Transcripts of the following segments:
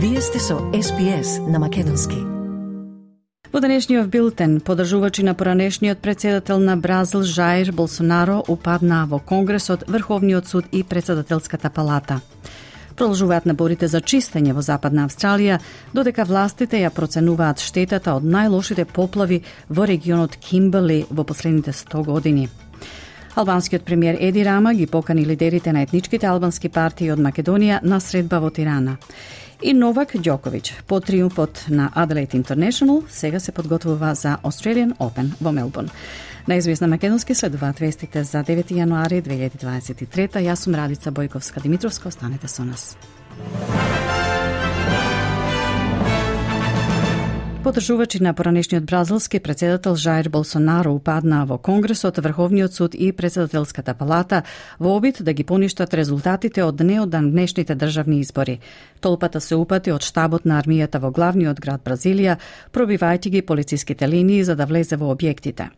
Вие сте со СПС на Македонски. Во денешниот билтен, подржувачи на поранешниот председател на Бразил Жаир Болсонаро упаднаа во Конгресот, Врховниот суд и председателската палата. Продолжуваат наборите за чистење во Западна Австралија, додека властите ја проценуваат штетата од најлошите поплави во регионот Кимберли во последните 100 години. Албанскиот премиер Еди Рама ги покани лидерите на етничките албански партии од Македонија на средба во Тирана. И Новак Ѓоковиќ, по триумфот на Adelaide International, сега се подготвува за Australian Open во Мелбурн. На известна македонски следуваат вестите за 9 јануари 2023. Јас сум Радица Бојковска Димитровска, останете со нас. Подржувачи на поранешниот бразилски председател Жаир Болсонаро упаднаа во Конгресот, Врховниот суд и председателската палата во обид да ги поништат резултатите од неодан днешните државни избори. Толпата се упати од штабот на армијата во главниот град Бразилија, пробивајќи ги полициските линии за да влезе во објектите.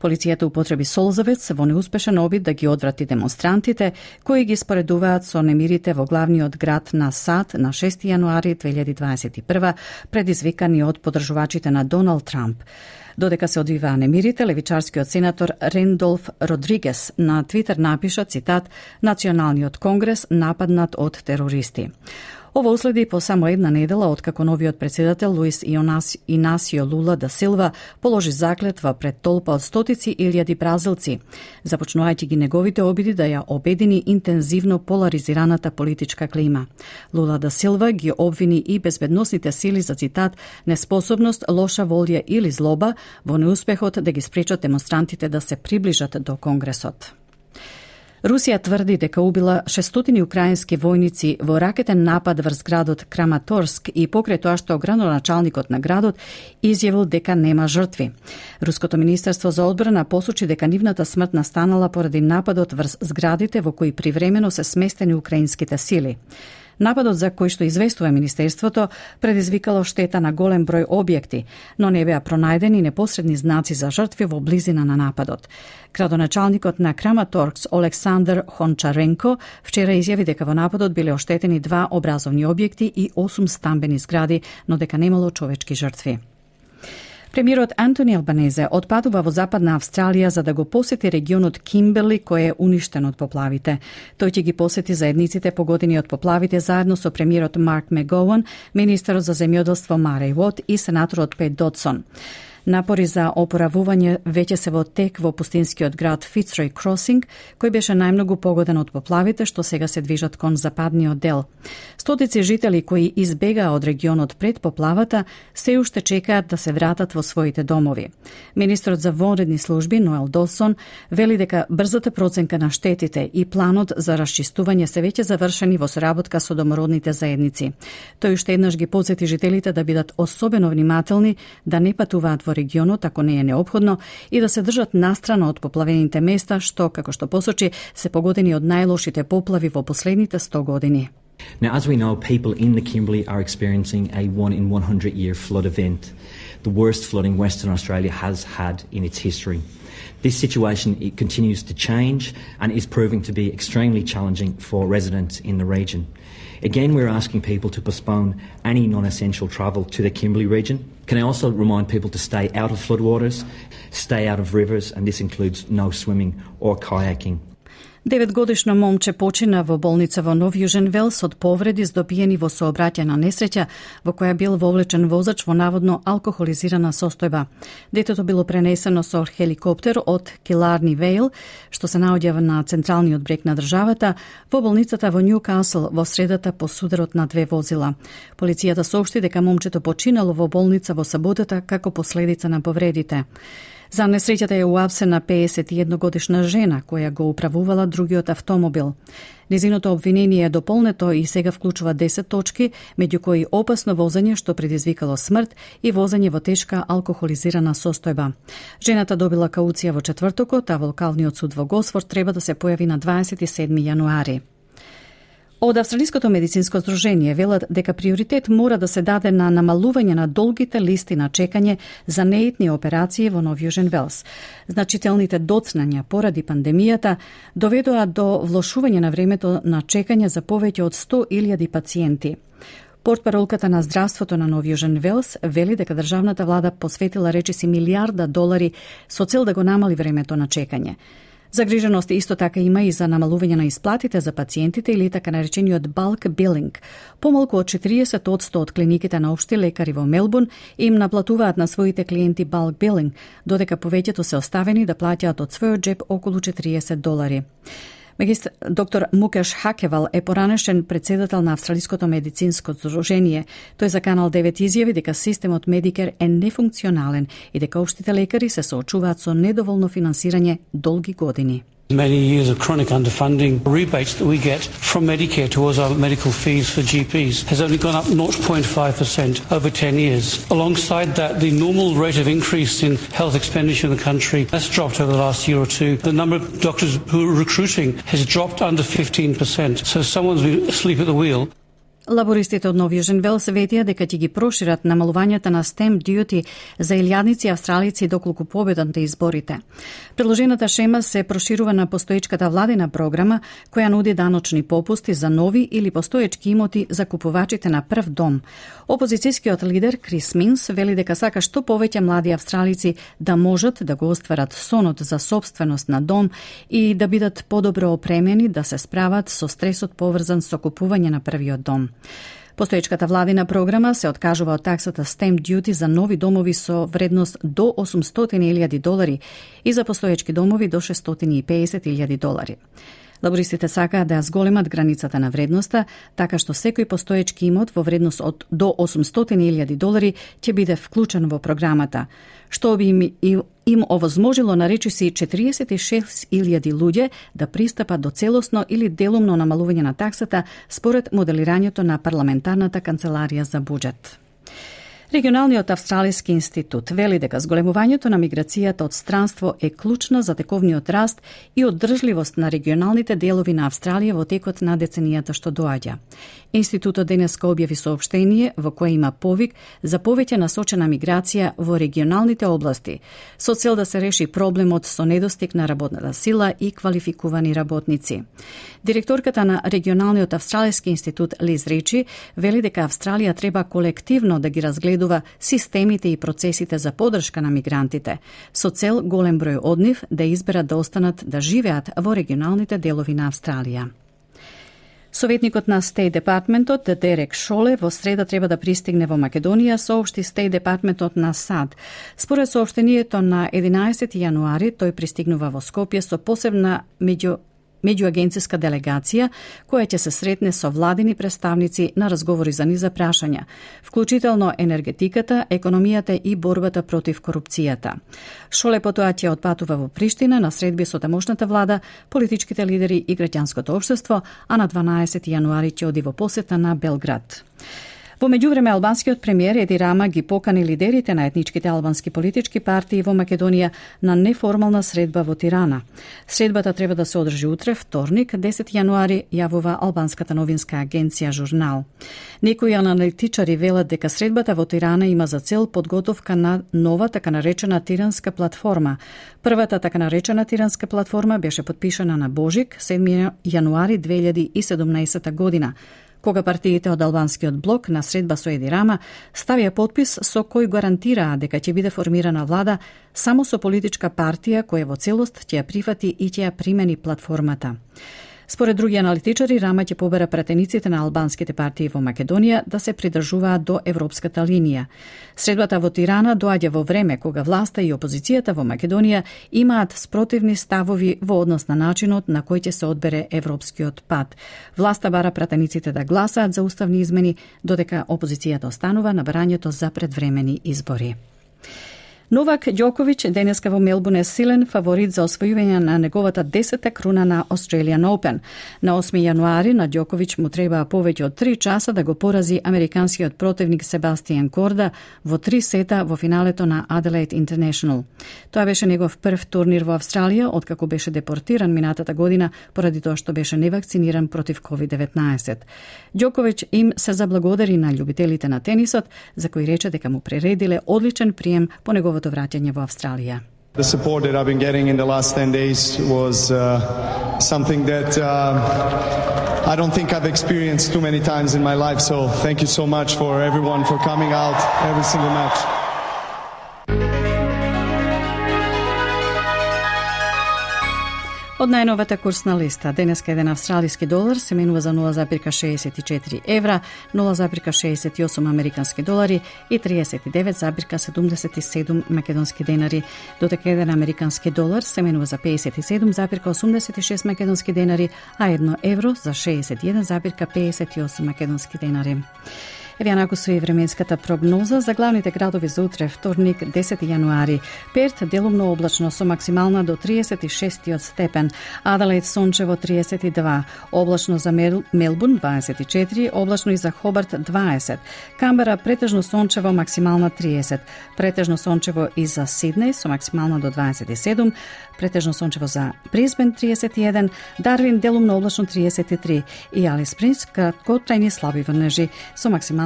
Полицијата употреби солзавец во неуспешен обид да ги одврати демонстрантите, кои ги споредуваат со немирите во главниот град на САД на 6 јануари 2021, предизвикани од подржувачите на Доналд Трамп. Додека се одвиваа немирите, левичарскиот сенатор Рендолф Родригес на Твитер напиша цитат Националниот конгрес нападнат од терористи. Ова уследи по само една недела откако новиот председател Луис Инасио Лула да Силва положи заклетва пред толпа од стотици илјади бразилци, започнувајќи ги неговите обиди да ја обедини интензивно поларизираната политичка клима. Лула да Силва ги обвини и безбедносните сили за цитат неспособност, лоша волја или злоба во неуспехот да ги спречат демонстрантите да се приближат до Конгресот. Русија тврди дека убила 600 украински војници во ракетен напад врз градот Краматорск и покрај тоа што градоначалникот на градот изјавил дека нема жртви. Руското министерство за одбрана посочи дека нивната смрт настанала поради нападот врз зградите во кои привремено се сместени украинските сили. Нападот за кој што известува Министерството предизвикало штета на голем број објекти, но не беа пронајдени непосредни знаци за жртви во близина на нападот. Градоначалникот на Краматоркс Олександр Хончаренко вчера изјави дека во нападот биле оштетени два образовни објекти и осум стамбени згради, но дека немало човечки жртви. Премиерот Антони Албанезе отпадува во Западна Австралија за да го посети регионот Кимберли кој е уништен од поплавите. Тој ќе ги посети заедниците погодени од поплавите заедно со премиерот Марк Мегоуан, министерот за земјоделство Мареј Вот и сенаторот Пет Додсон. Напори за опоравување веќе се во тек во пустинскиот град Фицрой Кросинг, кој беше најмногу погоден од поплавите што сега се движат кон западниот дел. Стотици жители кои избегаа од регионот пред поплавата се уште чекаат да се вратат во своите домови. Министрот за вонредни служби Ноел Долсон вели дека брзата проценка на штетите и планот за расчистување се веќе завршени во соработка со домородните заедници. Тој уште еднаш ги подсети жителите да бидат особено внимателни да не патуваат во регионот ако не е необходно и да се држат настрана од поплавените места што, како што посочи, се погодени од најлошите поплави во последните 100 години. Now, as we know, people in the Kimberley are experiencing a one in 100 year flood event, the worst flooding Western Australia has had in its history. This situation it continues to change and is proving to be extremely challenging for residents in the region. Again, we're asking people to postpone any non essential travel to the Kimberley region. Can I also remind people to stay out of floodwaters, stay out of rivers, and this includes no swimming or kayaking. Деветгодишно момче почина во болница во Нов Јужен Велс од повреди здобиени во сообраќајна несреќа во која бил вовлечен возач во наводно алкохолизирана состојба. Детето било пренесено со хеликоптер од Киларни Вейл, што се наоѓа на централниот брег на државата, во болницата во Ньюкасл во средата по сударот на две возила. Полицијата соопшти дека момчето починало во болница во саботата како последица на повредите. За несреќата е уапсена 51 годишна жена која го управувала другиот автомобил. Незиното обвинение е дополнето и сега вклучува 10 точки, меѓу кои опасно возење што предизвикало смрт и возење во тешка алкохолизирана состојба. Жената добила кауција во четвртокот, а волкалниот суд во Госфорд треба да се појави на 27 јануари. Од Австралиското медицинско здружение велат дека приоритет мора да се даде на намалување на долгите листи на чекање за неитни операции во Нов Јужен Велс. Значителните доцнања поради пандемијата доведоа до влошување на времето на чекање за повеќе од 100.000 пациенти. Портпаролката на здравството на Нов Јужен Велс вели дека државната влада посветила речиси милиарда долари со цел да го намали времето на чекање. Загриженост исто така има и за намалување на исплатите за пациентите или така наречениот bulk billing. Помалку од 40% од клиниките на општи лекари во Мелбурн им наплатуваат на своите клиенти bulk billing, додека повеќето се оставени да плаќаат од својот джеб околу 40 долари. Магистр доктор Мукеш Хакевал е поранешен председател на Австралиското медицинско здружение. Тој за Канал 9 изјави дека системот Медикер е нефункционален и дека општите лекари се соочуваат со недоволно финансирање долги години. Many years of chronic underfunding, rebates that we get from Medicare towards our medical fees for GPs has only gone up 0.5% over 10 years. Alongside that, the normal rate of increase in health expenditure in the country has dropped over the last year or two. The number of doctors who are recruiting has dropped under 15%. So someone's been asleep at the wheel. Лабористите од Нови Јужен Велс ветија дека ќе ги прошират намалувањата на STEM duty за илјадници австралици доколку победат на изборите. Предложената шема се проширува на постоечката владина програма која нуди даночни попусти за нови или постоечки имоти за купувачите на прв дом. Опозицијскиот лидер Крис Минс вели дека сака што повеќе млади австралици да можат да го остварат сонот за собственост на дом и да бидат подобро опремени да се справат со стресот поврзан со купување на првиот дом. Постоечката владина програма се откажува од таксата Stamp Duty за нови домови со вредност до 800.000 долари и за постоечки домови до 650.000 долари. Лабористите сакаат да ја зголемат границата на вредноста, така што секој постоечки имот во вредност од до 800.000 долари ќе биде вклучен во програмата, што би им, им овозможило наречиси 46.000 луѓе да пристапат до целосно или делумно намалување на таксата според моделирањето на парламентарната канцеларија за буџет. Регионалниот австралиски институт вели дека зголемувањето на миграцијата од странство е клучно за тековниот раст и одржливост на регионалните делови на Австралија во текот на деценијата што доаѓа. Институтот денеска објави соопштение во кое има повик за повеќе насочена миграција во регионалните области, со цел да се реши проблемот со недостиг на работната сила и квалификувани работници. Директорката на регионалниот австралиски институт Лиз Ричи вели дека Австралија треба колективно да ги разгледа следува системите и процесите за подршка на мигрантите, со цел голем број од нив да изберат да останат да живеат во регионалните делови на Австралија. Советникот на Стей Департментот Дерек Шоле во среда треба да пристигне во Македонија, соопшти Стей Департментот на САД. Според соопштението на 11 јануари, тој пристигнува во Скопје со посебна меѓу меѓуагенциска делегација која ќе се сретне со владини представници на разговори за низа прашања, вклучително енергетиката, економијата и борбата против корупцијата. Шоле потоа ќе отпатува во Приштина на средби со тамошната влада, политичките лидери и граѓанското општество, а на 12 јануари ќе оди во посета на Белград. Во меѓувреме албанскиот премиер Еди Рама ги покани лидерите на етничките албански политички партии во Македонија на неформална средба во Тирана. Средбата треба да се одржи утре, вторник, 10 јануари, јавува албанската новинска агенција Журнал. Некои аналитичари велат дека средбата во Тирана има за цел подготовка на нова така наречена тиранска платформа. Првата така наречена тиранска платформа беше подпишана на Божик 7 јануари 2017 година кога партиите од албанскиот блок на средба со Еди Рама ставија подпис со кој гарантираа дека ќе биде формирана влада само со политичка партија која во целост ќе ја прифати и ќе ја примени платформата. Според други аналитичари, Рама ќе побера пратениците на албанските партии во Македонија да се придржуваат до европската линија. Средбата во Тирана доаѓа во време кога власта и опозицијата во Македонија имаат спротивни ставови во однос на начинот на кој ќе се одбере европскиот пат. Власта бара пратениците да гласаат за уставни измени, додека опозицијата останува на барањето за предвремени избори. Новак Ѓоковиќ денеска во Мелбурн е силен фаворит за освојување на неговата десета круна на Australian Open. На 8 јануари на Ѓоковиќ му требаа повеќе од 3 часа да го порази американскиот противник Себастијан Корда во три сета во финалето на Adelaide International. Тоа беше негов прв турнир во Австралија откако беше депортиран минатата година поради тоа што беше невакциниран против COVID-19. Ѓоковиќ им се заблагодари на љубителите на тенисот за кои рече дека му прередиле одличен прием по негов. The support that I've been getting in the last 10 days was uh, something that uh, I don't think I've experienced too many times in my life. So thank you so much for everyone for coming out every single match. Од најновата курсна листа, денеска еден австралиски долар се менува за 0,64 евра, 0,68 американски долари и 39,77 македонски денари, додека еден американски долар се менува за 57,86 македонски денари, а едно евро за 61,58 македонски денари. Еве анако со и временската прогноза за главните градови за утре, вторник, 10 јануари. Перт делумно облачно со максимална до 36 степен, Аделаид сончево 32, облачно за Мел, Мелбурн 24, облачно и за Хобарт 20, Камбера претежно сончево максимална 30, претежно сончево и за Сиднеј со максимална до 27, претежно сончево за Брисбен 31, Дарвин делумно облачно 33 и Алис Спрингс краткотрајни слаби врнежи со максимална